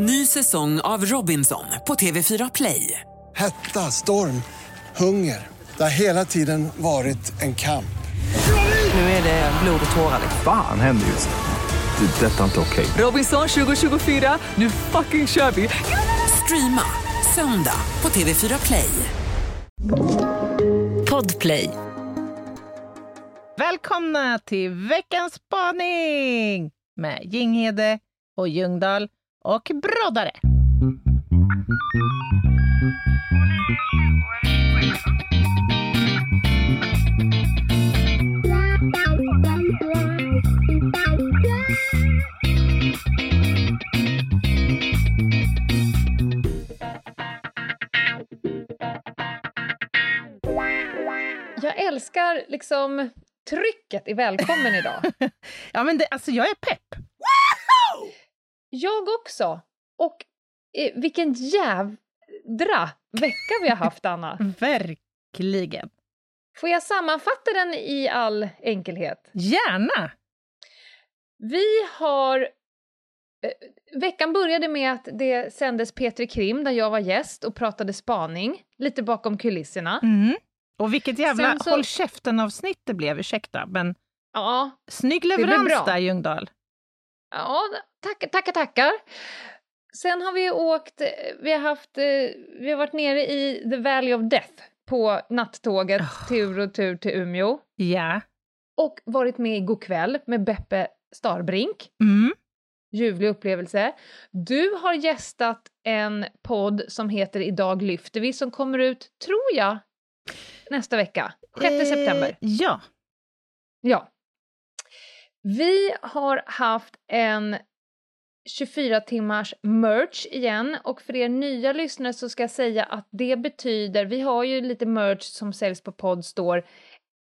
Ny säsong av Robinson på TV4 Play. Hetta, storm, hunger. Det har hela tiden varit en kamp. Nu är det blod och tårar. Fan händer just nu. Det. är Detta är inte okej. Robinson 2024, nu fucking kör vi! Streama söndag på TV4 Play. Podplay. Välkomna till veckans spaning med Jinghede och Ljungdahl och Broddare. Jag älskar liksom trycket i välkommen idag. Ja, men det, alltså jag är pepp. Jag också. Och eh, vilken jädra vecka vi har haft, Anna. Verkligen. Får jag sammanfatta den i all enkelhet? Gärna! Vi har... Eh, veckan började med att det sändes Petri Krim där jag var gäst och pratade spaning, lite bakom kulisserna. Mm. Och vilket jävla så- håll käften-avsnitt det blev, ursäkta. Men Ja, snygg leverans där, Ljungdahl. Ja, tackar, tackar, tackar. Sen har vi åkt, vi har haft, eh, vi har varit nere i the valley of death på nattåget tur och tur till Umeå Ja. och varit med i kväll med Beppe Starbrink. Mm. Ljuvlig upplevelse. Du har gästat en podd som heter Idag lyfter vi som kommer ut, tror jag, nästa vecka. 6 september. Eh, ja. Ja. Vi har haft en 24 timmars merch igen och för er nya lyssnare så ska jag säga att det betyder, vi har ju lite merch som säljs på Podstore,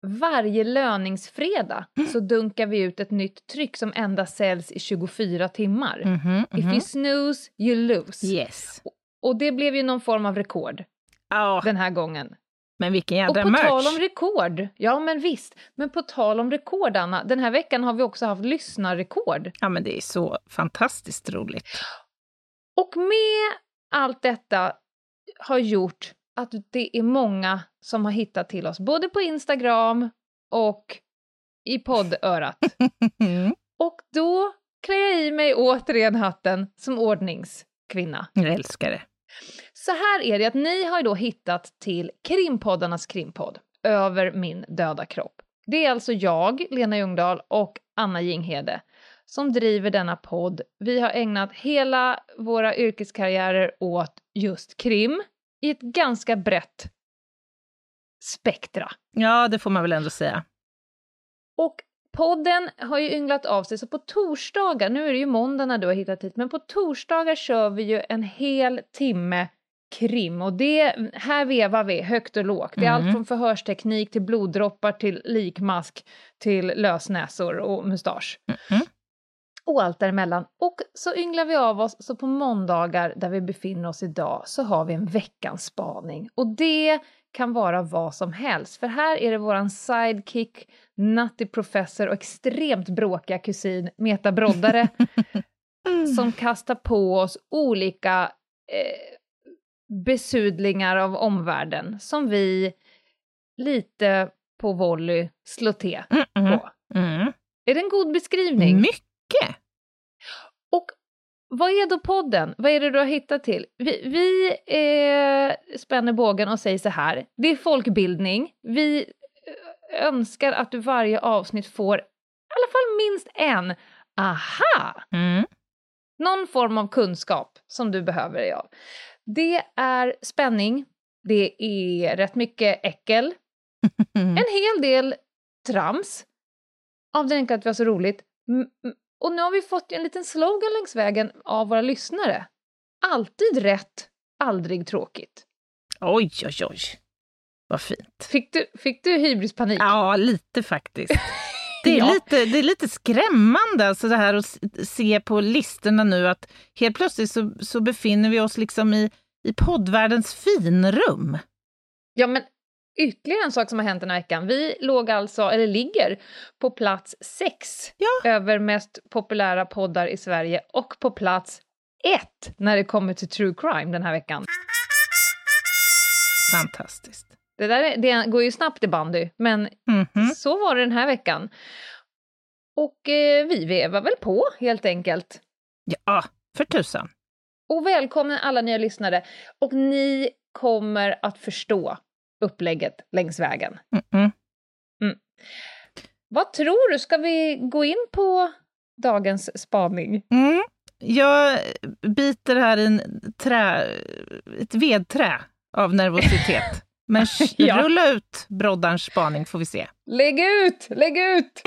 varje löningsfredag så dunkar vi ut ett nytt tryck som endast säljs i 24 timmar. Mhm, If mhm. you snooze, you lose. Yes. Och det blev ju någon form av rekord Ja, den här gången. Men vilken Och jädra på merch. tal om rekord, ja men visst, men på tal om rekord Anna, den här veckan har vi också haft lyssnarrekord. Ja, men det är så fantastiskt roligt. Och med allt detta har gjort att det är många som har hittat till oss, både på Instagram och i poddörat. Och då klär jag i mig återigen hatten som ordningskvinna. Jag älskar det. Så här är det att ni har ju då hittat till krimpoddarnas krimpodd, Över min döda kropp. Det är alltså jag, Lena Ljungdahl och Anna Jinghede som driver denna podd. Vi har ägnat hela våra yrkeskarriärer åt just krim i ett ganska brett spektra. Ja, det får man väl ändå säga. Och podden har ju ynglat av sig, så på torsdagar, nu är det ju måndag när du har hittat hit, men på torsdagar kör vi ju en hel timme krim och det, här vevar vi högt och lågt. Det är Mm. allt från förhörsteknik till bloddroppar till likmask till lösnäsor och mustasch. Mhm. Och allt däremellan. Och så ynglar vi av oss, så på måndagar där vi befinner oss idag så har vi en veckans spaning. Och det kan vara vad som helst, för här är det våran sidekick, nutty professor och extremt bråkiga kusin Meta Broddare som kastar på oss olika eh, besudlingar av omvärlden som vi lite på volley slår till Mm. på. Mm. Är det en god beskrivning? Mycket! Och vad är då podden? Vad är det du har hittat till? Vi, vi eh, spänner bågen och säger så här. Det är folkbildning. Vi eh, önskar att du varje avsnitt får i alla fall minst en aha! Mm. Någon form av kunskap som du behöver dig av. Det är spänning. Det är rätt mycket äckel. En hel del trams. Av den enkla att vi har så roligt. Och nu har vi fått en liten slogan längs vägen av våra lyssnare. Alltid rätt, aldrig tråkigt. Oj, oj, oj. Vad fint. Fick du, fick du hybrispanik? Ja, lite faktiskt. Det är, Ja. lite, det är lite skrämmande alltså det här att se på listorna nu att helt plötsligt så, så befinner vi oss liksom i, i poddvärldens finrum. Ja, men ytterligare en sak som har hänt den här veckan. Vi låg alltså, eller ligger, på plats sex Ja. över mest populära poddar i Sverige och på plats ett när det kommer till true crime den här veckan. Fantastiskt. Det, där är, det går ju snabbt i bandy, men Mhm. så var det den här veckan. Och eh, vi vevar väl på, helt enkelt. Ja, för tusan. Och välkomna alla nya lyssnare. Och ni kommer att förstå upplägget längs vägen. Mm-mm. Vad tror du? Ska vi gå in på dagens spaning? Mm. Jag biter här i en trä, ett vedträ av nervositet. Men Ja. rulla ut broddarns spaning får vi se. Lägg ut! Lägg ut!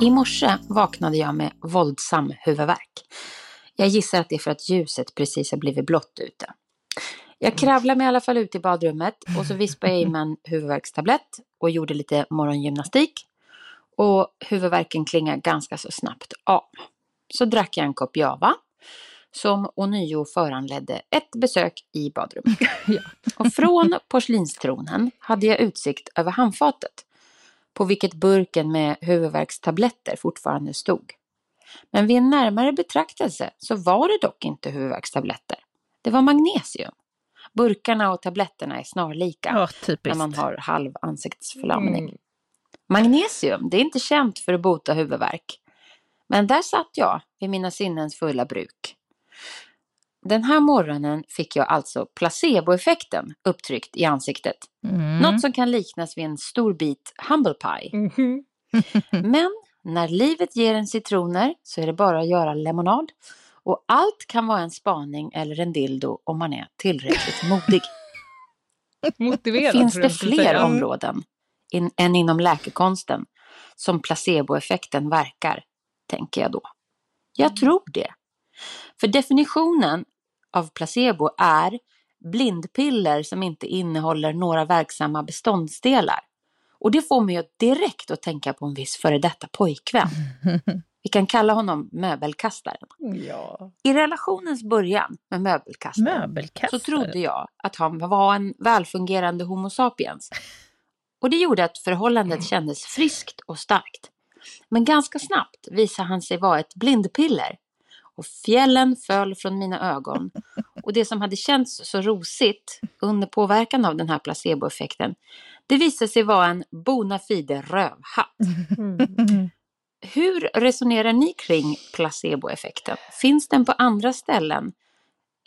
I morse vaknade jag med våldsam huvudvärk. Jag gissar att det är för att ljuset precis har blivit blått ute. Jag kravlade mig i alla fall ut i badrummet och så vispade jag i mig en huvudvärkstablett och gjorde lite morgongymnastik. Och huvudvärken klingade ganska så snabbt av. Så drack jag en kopp java som ånyo föranledde ett besök i badrummet. Och från porslinstronen hade jag utsikt över handfatet på vilket burken med huvudvärkstabletter fortfarande stod. Men vid en närmare betraktelse så var det dock inte huvudvärkstabletter. Det var magnesium. Burkarna och tabletterna är snarlika Ja, när man har halv ansiktsförlamning. Mm. Magnesium, det är inte känt för att bota huvudvärk. Men där satt jag vid mina sinnens fulla bruk. Den här morgonen fick jag alltså placeboeffekten upptryckt i ansiktet. Mm. Något som kan liknas vid en stor bit humble pie. Mhm. Men när livet ger en citroner så är det bara att göra lemonad. Och allt kan vara en spaning eller en dildo om man är tillräckligt modig. Motiverad, Finns det fler säga. områden in, än inom läkekonsten som placeboeffekten verkar, tänker jag då. Jag tror det. För definitionen av placebo är blindpiller som inte innehåller några verksamma beståndsdelar. Och det får mig att direkt att tänka på en viss före detta pojkvän. Vi kan kalla honom möbelkastaren. Ja. I relationens början med möbelkastaren Möbelkastare. så trodde jag att han var en välfungerande Homo sapiens. Och det gjorde att förhållandet kändes friskt och starkt. Men ganska snabbt visade han sig vara ett blindpiller. Och fjällen föll från mina ögon. Och det som hade känts så rosigt under påverkan av den här placeboeffekten, det visade sig vara en bona fide rövhatt. Mm. Hur resonerar ni kring placeboeffekten? Finns den på andra ställen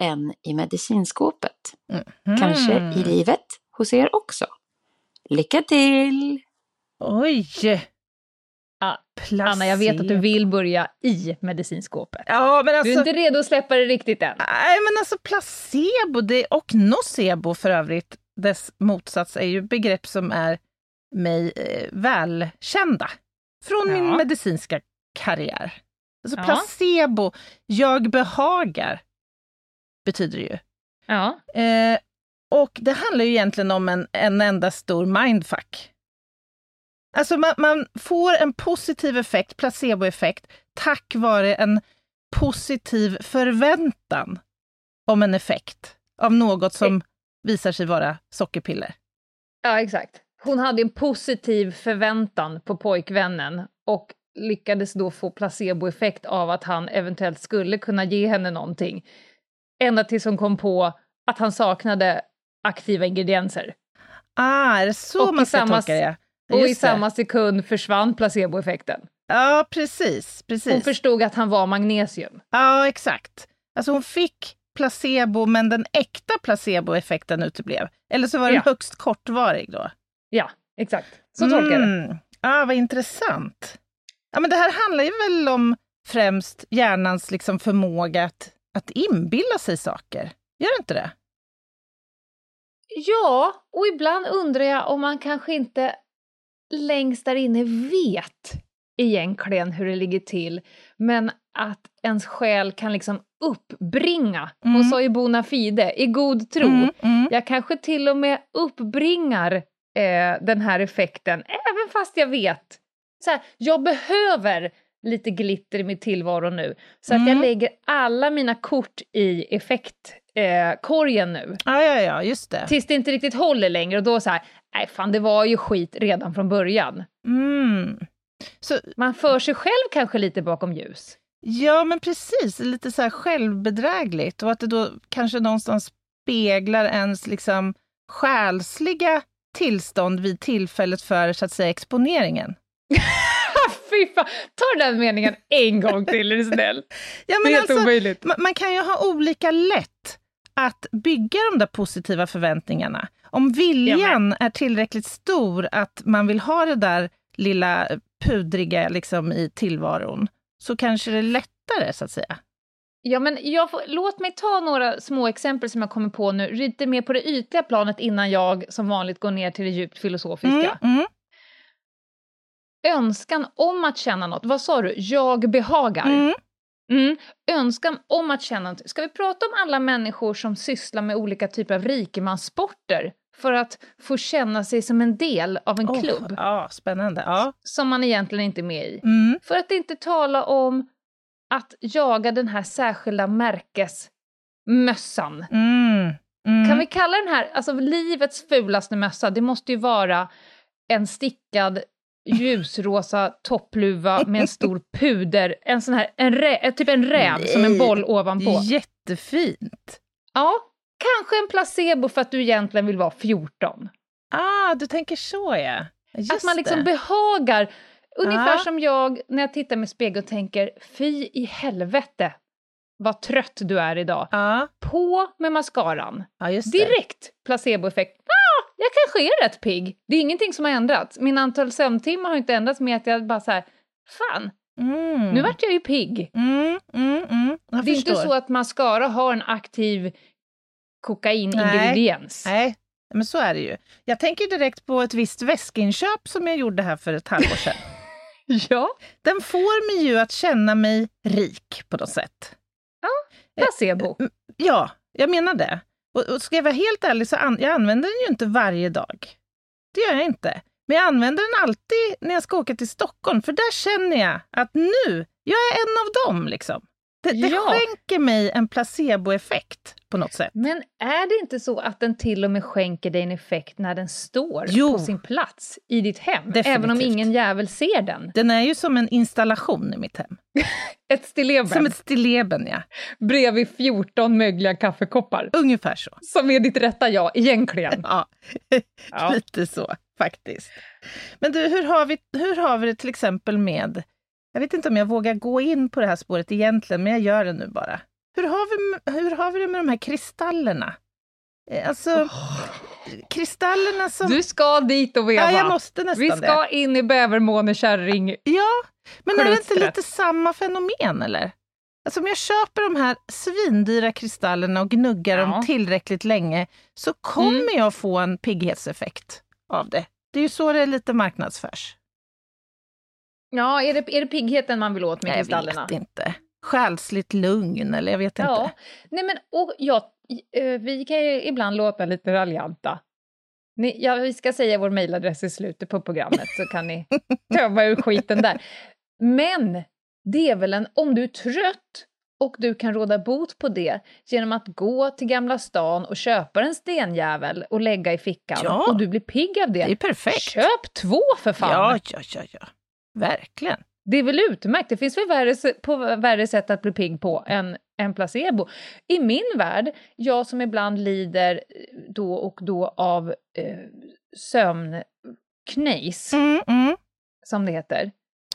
än i medicinskåpet? Kanske Mm. i livet hos er också? Lycka till! Oj! Placebo. Anna, jag vet att du vill börja i medicinskåpet. Ja, men Du alltså... är inte redo att släppa det riktigt än. Nej, men alltså placebo det, och nocebo för övrigt, dess motsats, är ju begrepp som är mig eh, välkända från min Ja. medicinska karriär. Alltså Ja. placebo, jag behagar, betyder det ju. Ja. Eh, och det handlar ju egentligen om en, en enda stor mindfuck. Alltså man, man får en positiv effekt, placeboeffekt, tack vare en positiv förväntan om en effekt av något som visar sig vara sockerpiller. ja, exakt. Hon hade en positiv förväntan på pojkvännen och lyckades då få placeboeffekt av att han eventuellt skulle kunna ge henne någonting. Ända tills hon kom på att han saknade aktiva ingredienser. Ah, är det så Och man ska tolka det? Och i det. samma sekund försvann placeboeffekten. Ja, precis. Hon precis. förstod att han var magnesium. Ja, exakt. Alltså hon fick placebo, men den äkta placeboeffekten uteblev. Eller så var den Ja. högst kortvarig då. Ja, exakt. Så tolkar jag det. Mm. Ja, vad intressant. Ja, men det här handlar ju väl om främst hjärnans liksom förmåga att, att inbilla sig saker. Gör det inte det? Ja, och ibland undrar jag om man kanske inte längst där inne vet egentligen hur det ligger till, men att ens själ kan liksom uppbringa. Hon Mm. sa ju bona fide, i god tro. Mm, mm. Jag kanske till och med uppbringar eh, den här effekten, även fast jag vet. Så här, jag behöver lite glitter i min tillvaro nu. Så att Mm. jag lägger alla mina kort i effektkorgen eh, korgen nu. Ja, ja, ja, just det. Tills det inte riktigt håller längre och då så här, nej fan det var ju skit redan från början. Mm. Så, Man för sig själv kanske lite bakom ljus. ja, men precis. Lite så här självbedrägligt och att det då kanske någonstans speglar ens liksom själsliga tillstånd vid tillfället för så att säga exponeringen. Fy fan, ta den meningen en gång till är du snäll. Ja, Det men är helt alltså, omöjligt. man, man kan ju ha olika lätt att bygga de där positiva förväntningarna. Om viljan är tillräckligt stor att man vill ha det där lilla pudriga liksom, i tillvaron, så kanske det är lättare, så att säga. Ja, men får, låt mig ta några små exempel som jag kommer på nu, lite mer på det ytliga planet innan jag som vanligt går ner till det djupt filosofiska. Mm, mm, Önskan om att känna något, vad sa du? Jag behagar. mm. Mm. Önskan om att känna något. Ska vi prata om alla människor som sysslar med olika typer av rikemanssporter för att få känna sig som en del av en Åh, klubb Ja, spännande. Ja. som man egentligen inte är med i? Mm. För att inte tala om att jaga den här särskilda märkesmössan. Mm. Mm. Kan vi kalla den här, alltså livets fulaste mössa, det måste ju vara en stickad ljusrosa toppluva med en stor puder, en sån här, en rä, typ en räv som en boll ovanpå. Jättefint. Ja, kanske en placebo för att du egentligen vill vara 14. Ah, du tänker så, ja. Just att man liksom det. behagar, ungefär Ja. som jag när jag tittar med spegeln och tänker, fy i helvete vad trött du är idag. Ja, På med mascaran. det. Direkt placeboeffekt. Jag kanske är rätt pigg. Det är ingenting som har ändrats. Min antal sömntimmar har inte ändrats med att jag bara så här, fan, Mm. nu vart jag ju pigg. Mm, mm, mm. Jag det är förstår. inte så att mascara har en aktiv kokainingrediens. Nej, men så är det ju. Jag tänker direkt på ett visst väskinköp som jag gjorde här för ett halvår sedan. Ja, Den får mig ju att känna mig rik på något sätt. placebo. Ja, jag menar det. Och, och ska jag vara helt ärlig så an, jag använder den ju inte varje dag. Det gör jag inte. Men jag använder den alltid när jag ska åka till Stockholm, för där känner jag att nu, jag är en av dem liksom. Det, det Ja. skänker mig en placeboeffekt på något sätt. Men är det inte så att den till och med skänker dig en effekt när den står Jo. på sin plats i ditt hem? Definitivt. Även om ingen jävel ser den? Den är ju som en installation i mitt hem. Ett stilleben Som ett stilleben, ja. bredvid 14 mögliga kaffekoppar. Ungefär så. Som är ditt rätta jag, egentligen. Ja, Ja. lite så faktiskt. Men du, hur har, vi, hur har vi det till exempel med, jag vet inte om jag vågar gå in på det här spåret egentligen, men jag gör det nu bara. Hur har vi, hur har vi det med de här kristallerna? Eh, Alltså, kristallerna som... Du ska dit och veva. ja, jag måste nästan Vi ska det. in i bävermånekärring. Ja, men är det inte klustret. lite samma fenomen eller? Alltså om jag köper de här svindyra kristallerna och gnuggar Ja. dem tillräckligt länge så kommer Mm. jag få en pigghetseffekt av det. Det är ju så det är lite marknadsförs. Ja, är det, är det piggheten man vill åt med jag kristallerna? vet inte. Själsligt lugn eller jag vet Ja. inte. Nej, men och, ja, eh, vi kan ju ibland låta lite raljanta. Ni, ja, vi ska säga vår mejladress i slutet på programmet så kan ni tömma ur skiten där. Men det är väl en, om du är trött och du kan råda bot på det genom att gå till Gamla stan och köpa en stenjävel och lägga i fickan Ja. och du blir pigg av det. Det är perfekt. Köp två för fan! Ja, ja, ja, ja. Verkligen. Det är väl utmärkt. Det finns väl värre, på värre sätt att bli pigg på än, än placebo. I min värld, jag som ibland lider eh, då och då av eh, sömnknejs, Mm, mm. som det heter.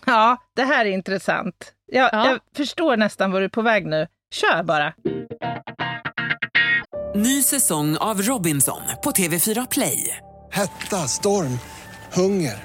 Ja, det här är intressant. Jag, Ja. jag förstår nästan var du är på väg nu. Kör bara. Ny säsong av Robinson på TV4 Play. Hetta, storm, hunger.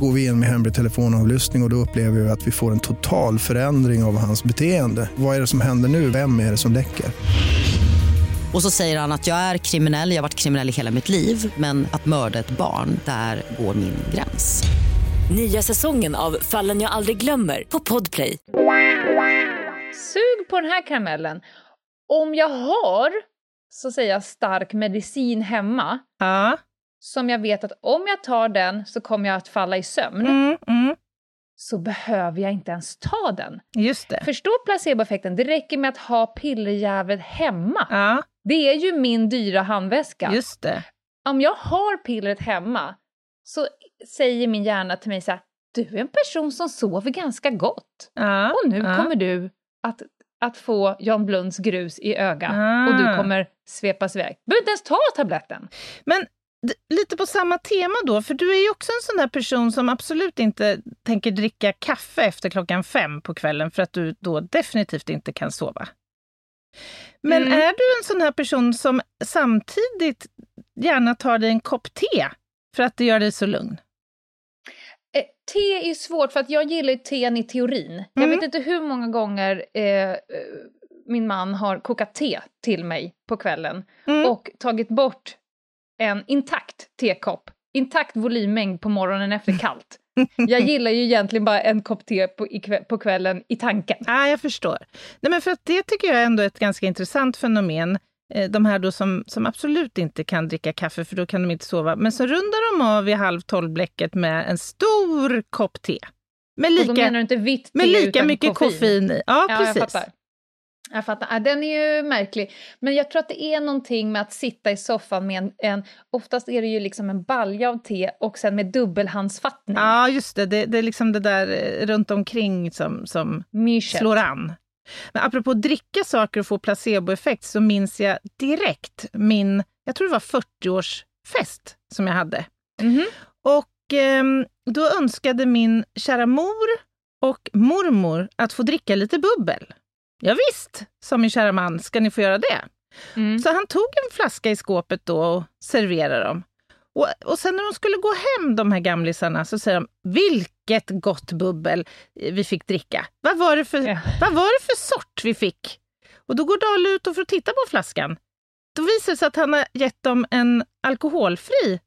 Går vi in med hemlig telefonavlyssning och, och då upplever vi att vi får en total förändring av hans beteende. Vad är det som händer nu? Vem är det som läcker? Och så säger han att jag är kriminell, jag har varit kriminell i hela mitt liv men att mörda ett barn, där går min gräns. Nya säsongen av Fallen jag aldrig glömmer på Podplay. Sug på den här karamellen. Om jag har, så säger jag, stark medicin hemma, Ja. Som jag vet att om jag tar den så kommer jag att falla i sömn, Mm, mm. så behöver jag inte ens ta den. Just det. Förstå placeboeffekten, det räcker med att ha pillerjävlet hemma. Ja, Det är ju min dyra handväska. just det. Om jag har pillret hemma så säger min hjärna till mig så här, du är en person som sover ganska gott. Ja, Och nu ja. kommer du att, att få Jan Blunds grus i öga Ah. och du kommer svepas iväg. Du behöver inte ens ta tabletten. Men lite på samma tema då, för du är ju också en sån där person som absolut inte tänker dricka kaffe efter klockan fem på kvällen för att du då definitivt inte kan sova. Men Mm. är du en sån här person som samtidigt gärna tar dig en kopp te för att det gör dig så lugn? Eh, te är svårt för att jag gillar ju teen i teorin. Jag Mm. vet inte hur många gånger eh, eh, min man har kokat te till mig på kvällen Mm. och tagit bort en intakt tekopp, intakt volymmängd på morgonen efter kallt. Jag gillar ju egentligen bara en kopp te på, kväll, på kvällen i tanken. Ja, jag förstår. Nej, men för att det tycker jag ändå är ett ganska intressant fenomen. Eh, De här då som, som absolut inte kan dricka kaffe för då kan de inte sova. Men så rundar de av vid halv tolv-bläcket med en stor kopp te. Med och då lika, menar du inte vitt te med lika utan mycket koffein, i. Ja, Ja, precis. Jag fattar. Den är ju märklig. Men jag tror att det är någonting med att sitta i soffan med en, en oftast är det ju liksom en balja av te och sen med dubbelhandsfattning. Ja, just det. det. Det är liksom det där eh, runt omkring som, som slår an. Men apropå att dricka saker och få placeboeffekt så minns jag direkt min, jag tror det var 40-årsfest som jag hade. Mhm. Och ehm, då önskade min kära mor och mormor att få dricka lite bubbel. Ja, visst, sa min kära man, ska ni få göra det? Mm. Så han tog en flaska i skåpet då och serverade dem. Och, och sen när de skulle gå hem, de här gamlisarna, så säger de vilket gott bubbel vi fick dricka. Vad var det för, Ja. vad var det för sort vi fick? Och då går Dale ut och får titta på flaskan. Då visar det sig att han har gett dem en alkoholfri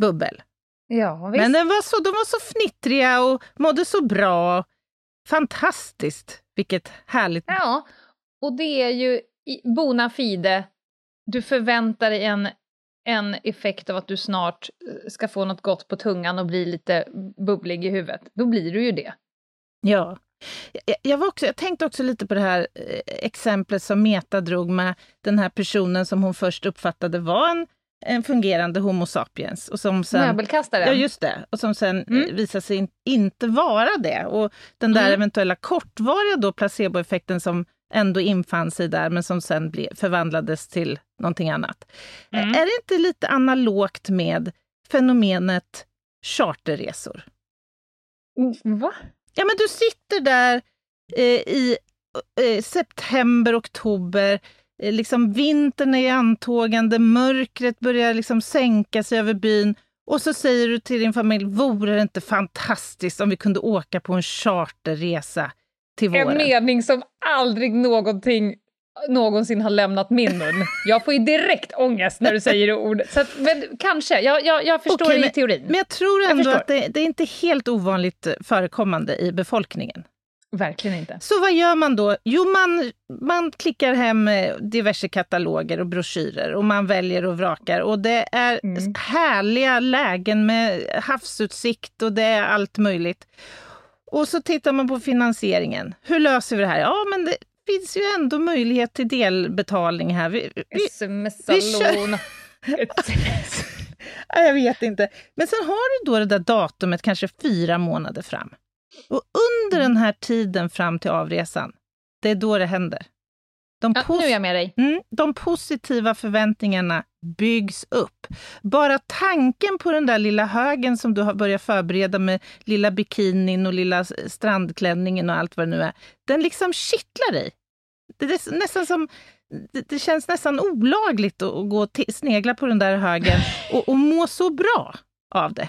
bubbel. Ja, visst. Men den var så, de var så fnittriga och mådde så bra. Fantastiskt! Vilket härligt... Ja, och det är ju bona fide, du förväntar dig en, en effekt av att du snart eh, ska få något gott på tungan och bli lite bubblig i huvudet. Då blir du ju det. Ja. Jag, jag, var också, jag tänkte också lite på det här eh, exemplet som Meta drog med den här personen som hon först uppfattade var en, en fungerande Homo sapiens. Och som sen, Möbelkastaren. Ja, just det. Och som sen Mm. mm. visade sig in, inte vara det. Och den där Mm. eventuella kortvariga då placeboeffekten som ändå infann sig där, men som sen ble, förvandlades till någonting annat. Mm. Är det inte lite analogt med fenomenet charterresor? Mm, Va? Ja, men du sitter där eh, i eh, september, oktober, eh, liksom vintern är i antågande, mörkret börjar liksom sänka sig över byn och så säger du till din familj, vore det inte fantastiskt om vi kunde åka på en charterresa till En våren? mening som aldrig någonting någonsin har lämnat min mun. Jag får ju direkt ångest när du säger det ordet. Så att, men kanske, jag, jag, jag förstår det i men- teorin. Men jag tror Jag ändå förstår. att det, det är inte helt ovanligt förekommande i befolkningen. Verkligen inte. Så vad gör man då? Jo, man, man klickar hem eh, diverse kataloger och broschyrer och man väljer och vrakar. Och det är Mm. härliga lägen med havsutsikt och det är allt möjligt. Och så tittar man på finansieringen. Hur löser vi det här? Ja, men det finns ju ändå möjlighet till delbetalning här. Vi, vi, vi Sms-salon. Ja, jag vet inte. Men sen har du då det där datumet kanske fyra månader fram. Och under den här tiden fram till avresan, det är då det händer. De, Ja, nu är jag med dig. mm, de positiva förväntningarna byggs upp. Bara tanken på den där lilla högen som du har börjat förbereda med lilla bikinin och lilla strandklänningen och allt vad det nu är, den liksom kittlar dig. Det är nästan som det, det känns nästan olagligt att, gå och snegla på den där högen och, och må så bra av det.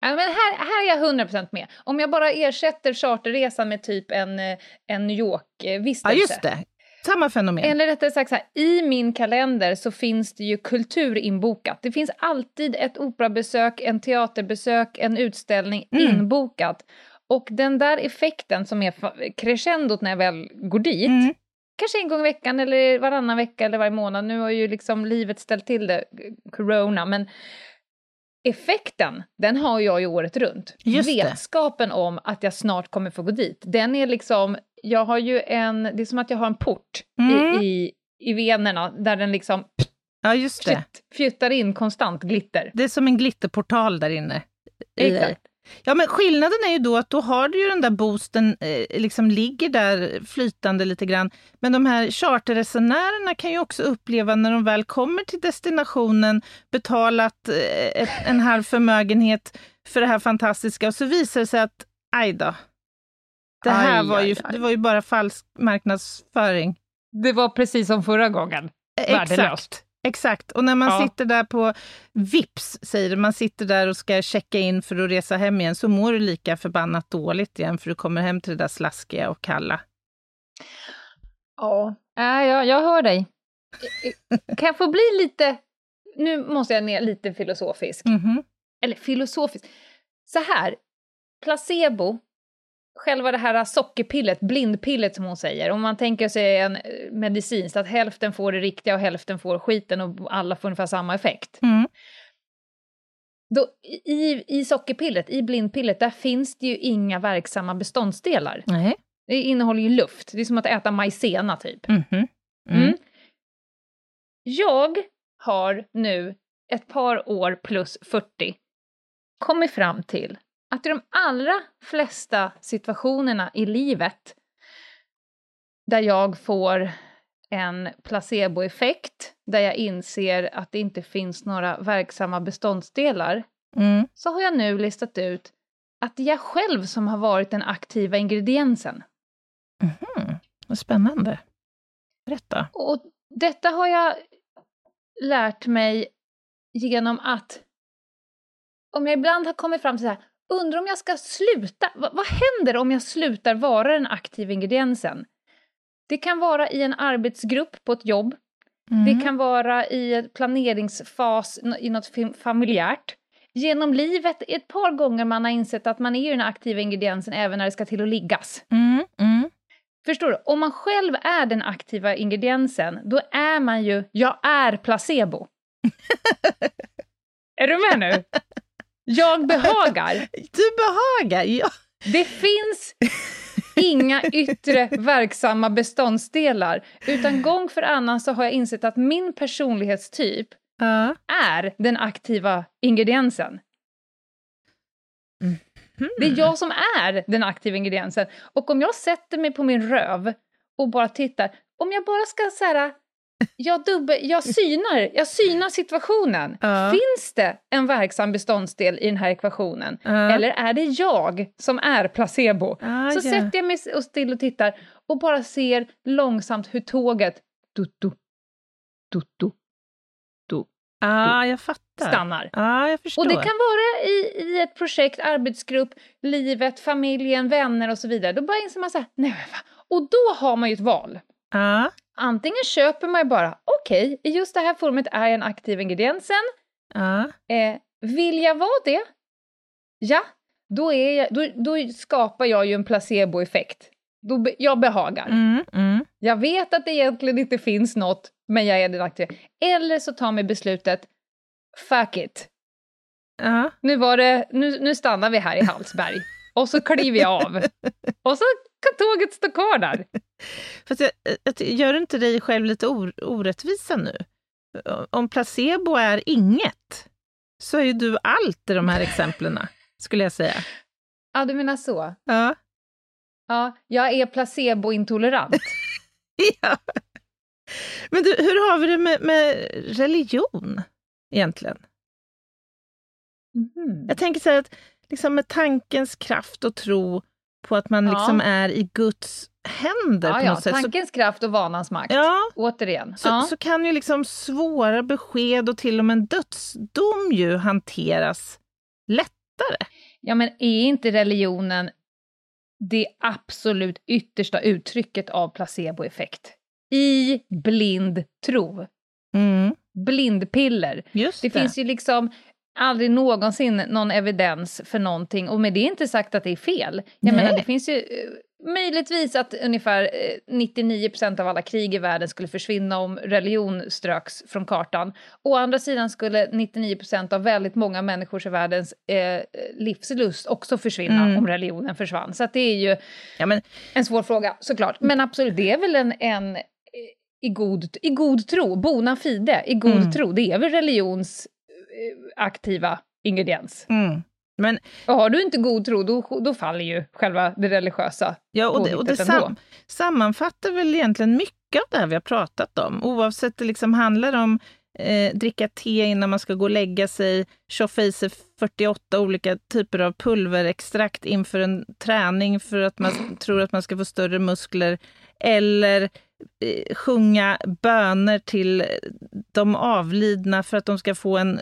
Ja, men här, här är jag 100% med. Om jag bara ersätter charterresan med typ en, eh, en New York-vistelse. Ja, just det. samma fenomen. Eller rättare sagt så här, i min kalender så finns det ju kultur inbokat. Det finns alltid ett operabesök, en teaterbesök, en utställning Mm. inbokat. Och den där effekten som är crescendot när jag väl går dit, Mm. kanske en gång i veckan eller varannan vecka eller varje månad, nu har ju liksom livet ställt till det, corona, men effekten, den har jag ju året runt. Just det. Vetskapen om att jag snart kommer få gå dit, den är liksom, jag har ju en, det är som att jag har en port Mm. i, i, i venerna där den liksom Ja, just det. fjutt, fjuttar in konstant glitter. Det är som en glitterportal där inne. Exakt. Ja, men skillnaden är ju då att då har du ju den där boosten, eh, liksom ligger där flytande lite grann. Men de här charterresenärerna kan ju också uppleva när de väl kommer till destinationen, betalat eh, ett, en halv förmögenhet för det här fantastiska och så visar det sig att, aj då, det här Aj, var, ju, aj, aj. det var ju bara falsk marknadsföring. Det var precis som förra gången. Värdelöst. Exakt. Exakt, och när man Ja. sitter där på Vips, säger det, man sitter där och ska checka in för att resa hem igen, så mår du lika förbannat dåligt igen, för du kommer hem till det där slaskiga och kalla. Ja, äh, jag, jag hör dig. Kan jag få bli lite, nu måste jag ner lite filosofisk. Mhm. Eller filosofisk. Så här, placebo, själva det här sockerpillet, blindpillet som hon säger, om man tänker sig en eh, medicin, så att hälften får det riktiga och hälften får skiten och alla får ungefär samma effekt. Mm. Då, i, I sockerpillet, i blindpillet, där finns det ju inga verksamma beståndsdelar. Nej. Det innehåller ju luft, det är som att äta majsena typ. Mhm. Mm. Mm. Jag har nu ett par år plus 40 kommit fram till att i de allra flesta situationerna i livet där jag får en placeboeffekt, där jag inser att det inte finns några verksamma beståndsdelar, Mm. så har jag nu listat ut att det är jag själv som har varit den aktiva ingrediensen. Mhm. Vad spännande. Berätta. Och detta har jag lärt mig genom att om jag ibland har kommit fram till så här, undrar om jag ska sluta, vad, vad händer om jag slutar vara den aktiva ingrediensen? Det kan vara i en arbetsgrupp på ett jobb, Mm. det kan vara i en planeringsfas i något fam- familjärt. Genom livet ett par gånger man har insett att man är den aktiva ingrediensen även när det ska till att liggas. Mm. Mm. Förstår du? Om man själv är den aktiva ingrediensen, då är man ju, jag är placebo. är du med nu? Jag behagar. Du behagar, ja. Det finns inga yttre verksamma beståndsdelar, utan gång för annan så har jag insett att min personlighetstyp ja. är den aktiva ingrediensen. Det är jag som är den aktiva ingrediensen. Och om jag sätter mig på min röv och bara tittar, om jag bara ska så här, jag, dubbel, jag, synar, jag synar situationen. Ja. Finns det en verksam beståndsdel i den här ekvationen? Ja. Eller är det jag som är placebo? Ah, så ja. sätter jag mig och still och tittar och bara ser långsamt hur tåget du, du, du, du, du, Ah, jag fattar. stannar. Ja, jag förstår. Och det kan vara i, i ett projekt, arbetsgrupp, livet, familjen, vänner och så vidare. Då bara inser man så här, nej? Och då har man ju ett val. Ja. Antingen köper man bara, okej, i just det här forumet är jag en aktiv ingrediensen. Ja. Eh, vill jag vara det? Ja, då, är jag, då, då skapar jag ju en placeboeffekt. Då be, jag behagar. Mm. Mm. Jag vet att det egentligen inte finns något, men jag är den aktiva. Eller så tar mig beslutet, fuck it. Ja. Nu, var det, nu, nu stannar vi här i Hallsberg. Och så kliver jag av. Och så kan tåget stå kvar där. Fast jag, jag, gör du inte dig själv lite or, orättvisa nu? Om placebo är inget, så är ju du allt i de här exemplen, skulle jag säga. Ja, du menar så. Ja. Ja, jag är placebointolerant. ja. Men du, hur har vi det med, med religion egentligen? Mhm. Jag tänker så här att liksom med tankens kraft och tro på att man Ja. liksom är i Guds händer Ja, på ja, något sätt. Så, tankens kraft och vanans makt. ja, Återigen. så, ja. så kan ju liksom svåra besked och till och med en dödsdom ju hanteras lättare. ja, men är inte religionen det absolut yttersta uttrycket av placeboeffekt? i blind tro. Mm. Blindpiller. Just Det det. finns ju liksom aldrig någonsin någon evidens för någonting och med det är inte sagt att det är fel. Jag Nej. menar, det finns ju eh, möjligtvis att ungefär eh, 99% av alla krig i världen skulle försvinna om religion ströks från kartan. Å andra sidan skulle 99% av väldigt många människors i världens eh, livslust också försvinna Mm. om religionen försvann. Så det är ju Ja, men, en svår fråga såklart. Men absolut, det är väl en, en eh, i, god, i god tro, bona fide, i god Mm. tro. Det är väl religions aktiva ingrediens. mm. men Och har du inte god tro, då, då faller ju själva det religiösa. Ja, och det, och det sam, sammanfattar väl egentligen mycket av det här vi har pratat om, oavsett det liksom handlar om eh, dricka te innan man ska gå och lägga sig, tjoffa i sig 48 olika typer av pulverextrakt inför en träning för att man tror att man ska få större muskler, eller eh, sjunga böner till de avlidna för att de ska få en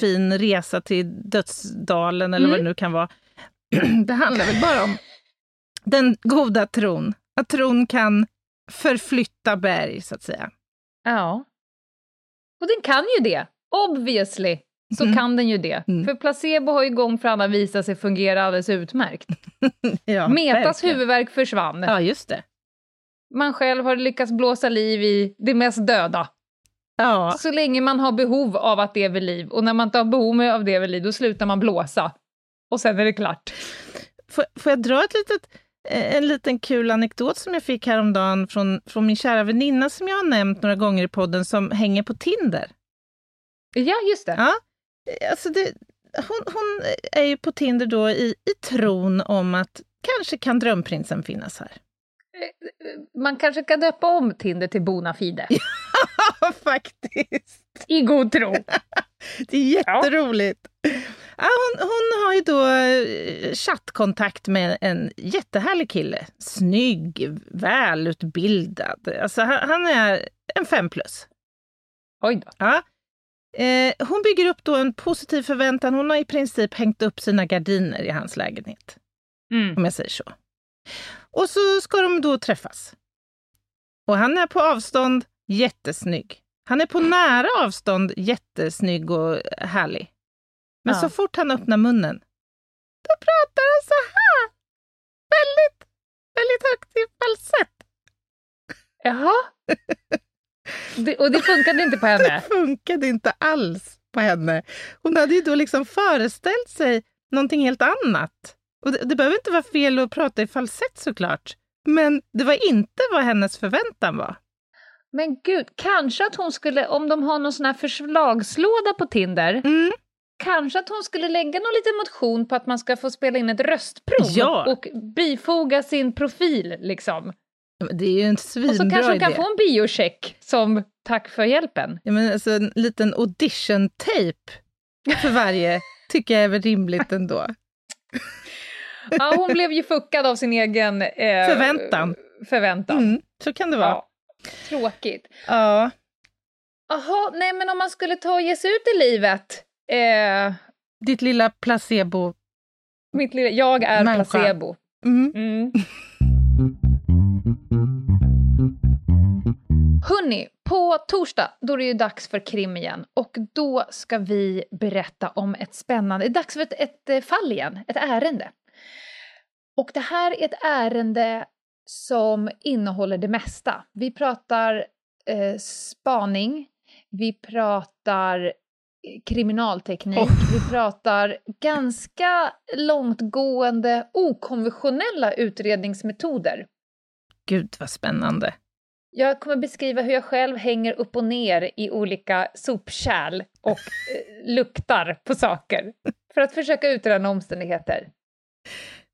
fin resa till dödsdalen, eller vad det nu kan vara. det handlar väl bara om den goda tron. Att tron kan förflytta berg, så att säga. Ja. Och den kan ju det. Obviously så Mm. kan den ju det. Mm. För placebo har ju gång för annan visat sig fungera alldeles utmärkt. Ja, Metas verkligen. huvudvärk försvann. Ja, just det. Man själv har lyckats blåsa liv i det mest döda. Ja, Så länge man har behov av att det är vid liv. Och när man inte har behov av det vid liv, då slutar man blåsa. Och sen är det klart. får, får jag dra ett litet, eh, en liten kul anekdot som jag fick häromdagen från, från min kära väninna som jag har nämnt några gånger i podden, som hänger på Tinder. Ja, just det. Ja, eh, alltså det, hon, hon är ju på Tinder då i, i tron om att kanske kan drömprinsen finnas här. Man kanske kan döpa om Tinder till Bona Fide. Ja, faktiskt. I god tro. Det är jätteroligt. Ja, hon, hon har ju då eh, chattkontakt med en jättehärlig kille. Snygg, välutbildad. Alltså, han, han är en fem plus. Oj då. Ja. Eh, hon bygger upp då en positiv förväntan. Hon har i princip hängt upp sina gardiner i hans lägenhet, Mm. om jag säger så. Och så ska de då träffas. Och han är på avstånd jättesnygg. Han är på nära avstånd jättesnygg och härlig. Men Ja. så fort han öppnar munnen, då pratar han så här. Väldigt, väldigt högt i falsett. Jaha. Det, och det funkade inte på henne? Det funkade inte alls på henne. Hon hade ju då liksom föreställt sig någonting helt annat. Och det, det behöver inte vara fel att prata i falsett såklart. Men det var inte vad hennes förväntan var. Men gud, kanske att hon skulle, om de har någon sån här förslagslåda på Tinder, Mm. kanske att hon skulle lägga någon liten motion på att man ska få spela in ett röstprov Ja. och bifoga sin profil liksom. Det är ju en Och så svinbra kanske hon idé. kan få en biocheck som tack för hjälpen. Ja, men alltså, en liten audition-tape för varje tycker jag är väl rimligt ändå. Ja, hon blev ju fuckad av sin egen eh, Förväntan. förväntan. Mm, så kan det vara. Ja. Tråkigt. Ja. Jaha, nej men om man skulle ta och ge sig ut i livet. Eh, Ditt lilla placebo. mitt lilla, jag är Människa. placebo. Mm. Mm. Hörni, på torsdag då är det ju dags för krim igen och då ska vi berätta om ett spännande, det är dags för ett, ett eh, fall igen, ett ärende. Och det här är ett ärende som innehåller det mesta. Vi pratar eh, spaning, vi pratar eh, kriminalteknik, Oh. vi pratar ganska långtgående okonventionella utredningsmetoder. Gud vad spännande. Jag kommer beskriva hur jag själv hänger upp och ner i olika sopkärl och eh, luktar på saker för att försöka utröna omständigheter.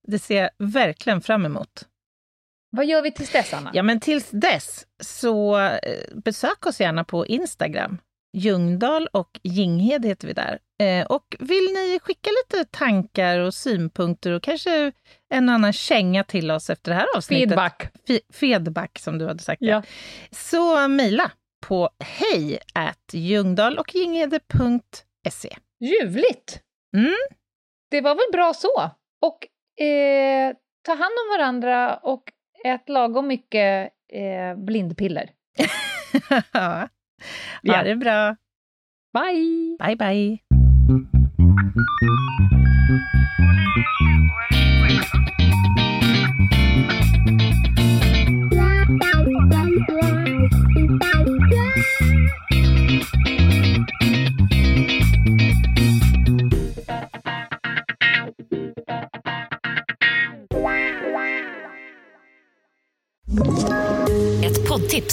Det ser jag verkligen fram emot. Vad gör vi tills dess, Anna? Ja, men tills dess så eh, besök oss gärna på Instagram. Ljungdahl och Jinghed heter vi där. Eh, och vill ni skicka lite tankar och synpunkter och kanske en annan känga till oss efter det här avsnittet. Feedback. Fe- feedback som du hade sagt. Ja. Så mejla på hej ljungdahl och. Ljuvligt! Mm. Det var väl bra så. Och eh, ta hand om varandra och ät lagom mycket eh, blindpiller. ja. Ja. Det bra. Bye! Bye, bye.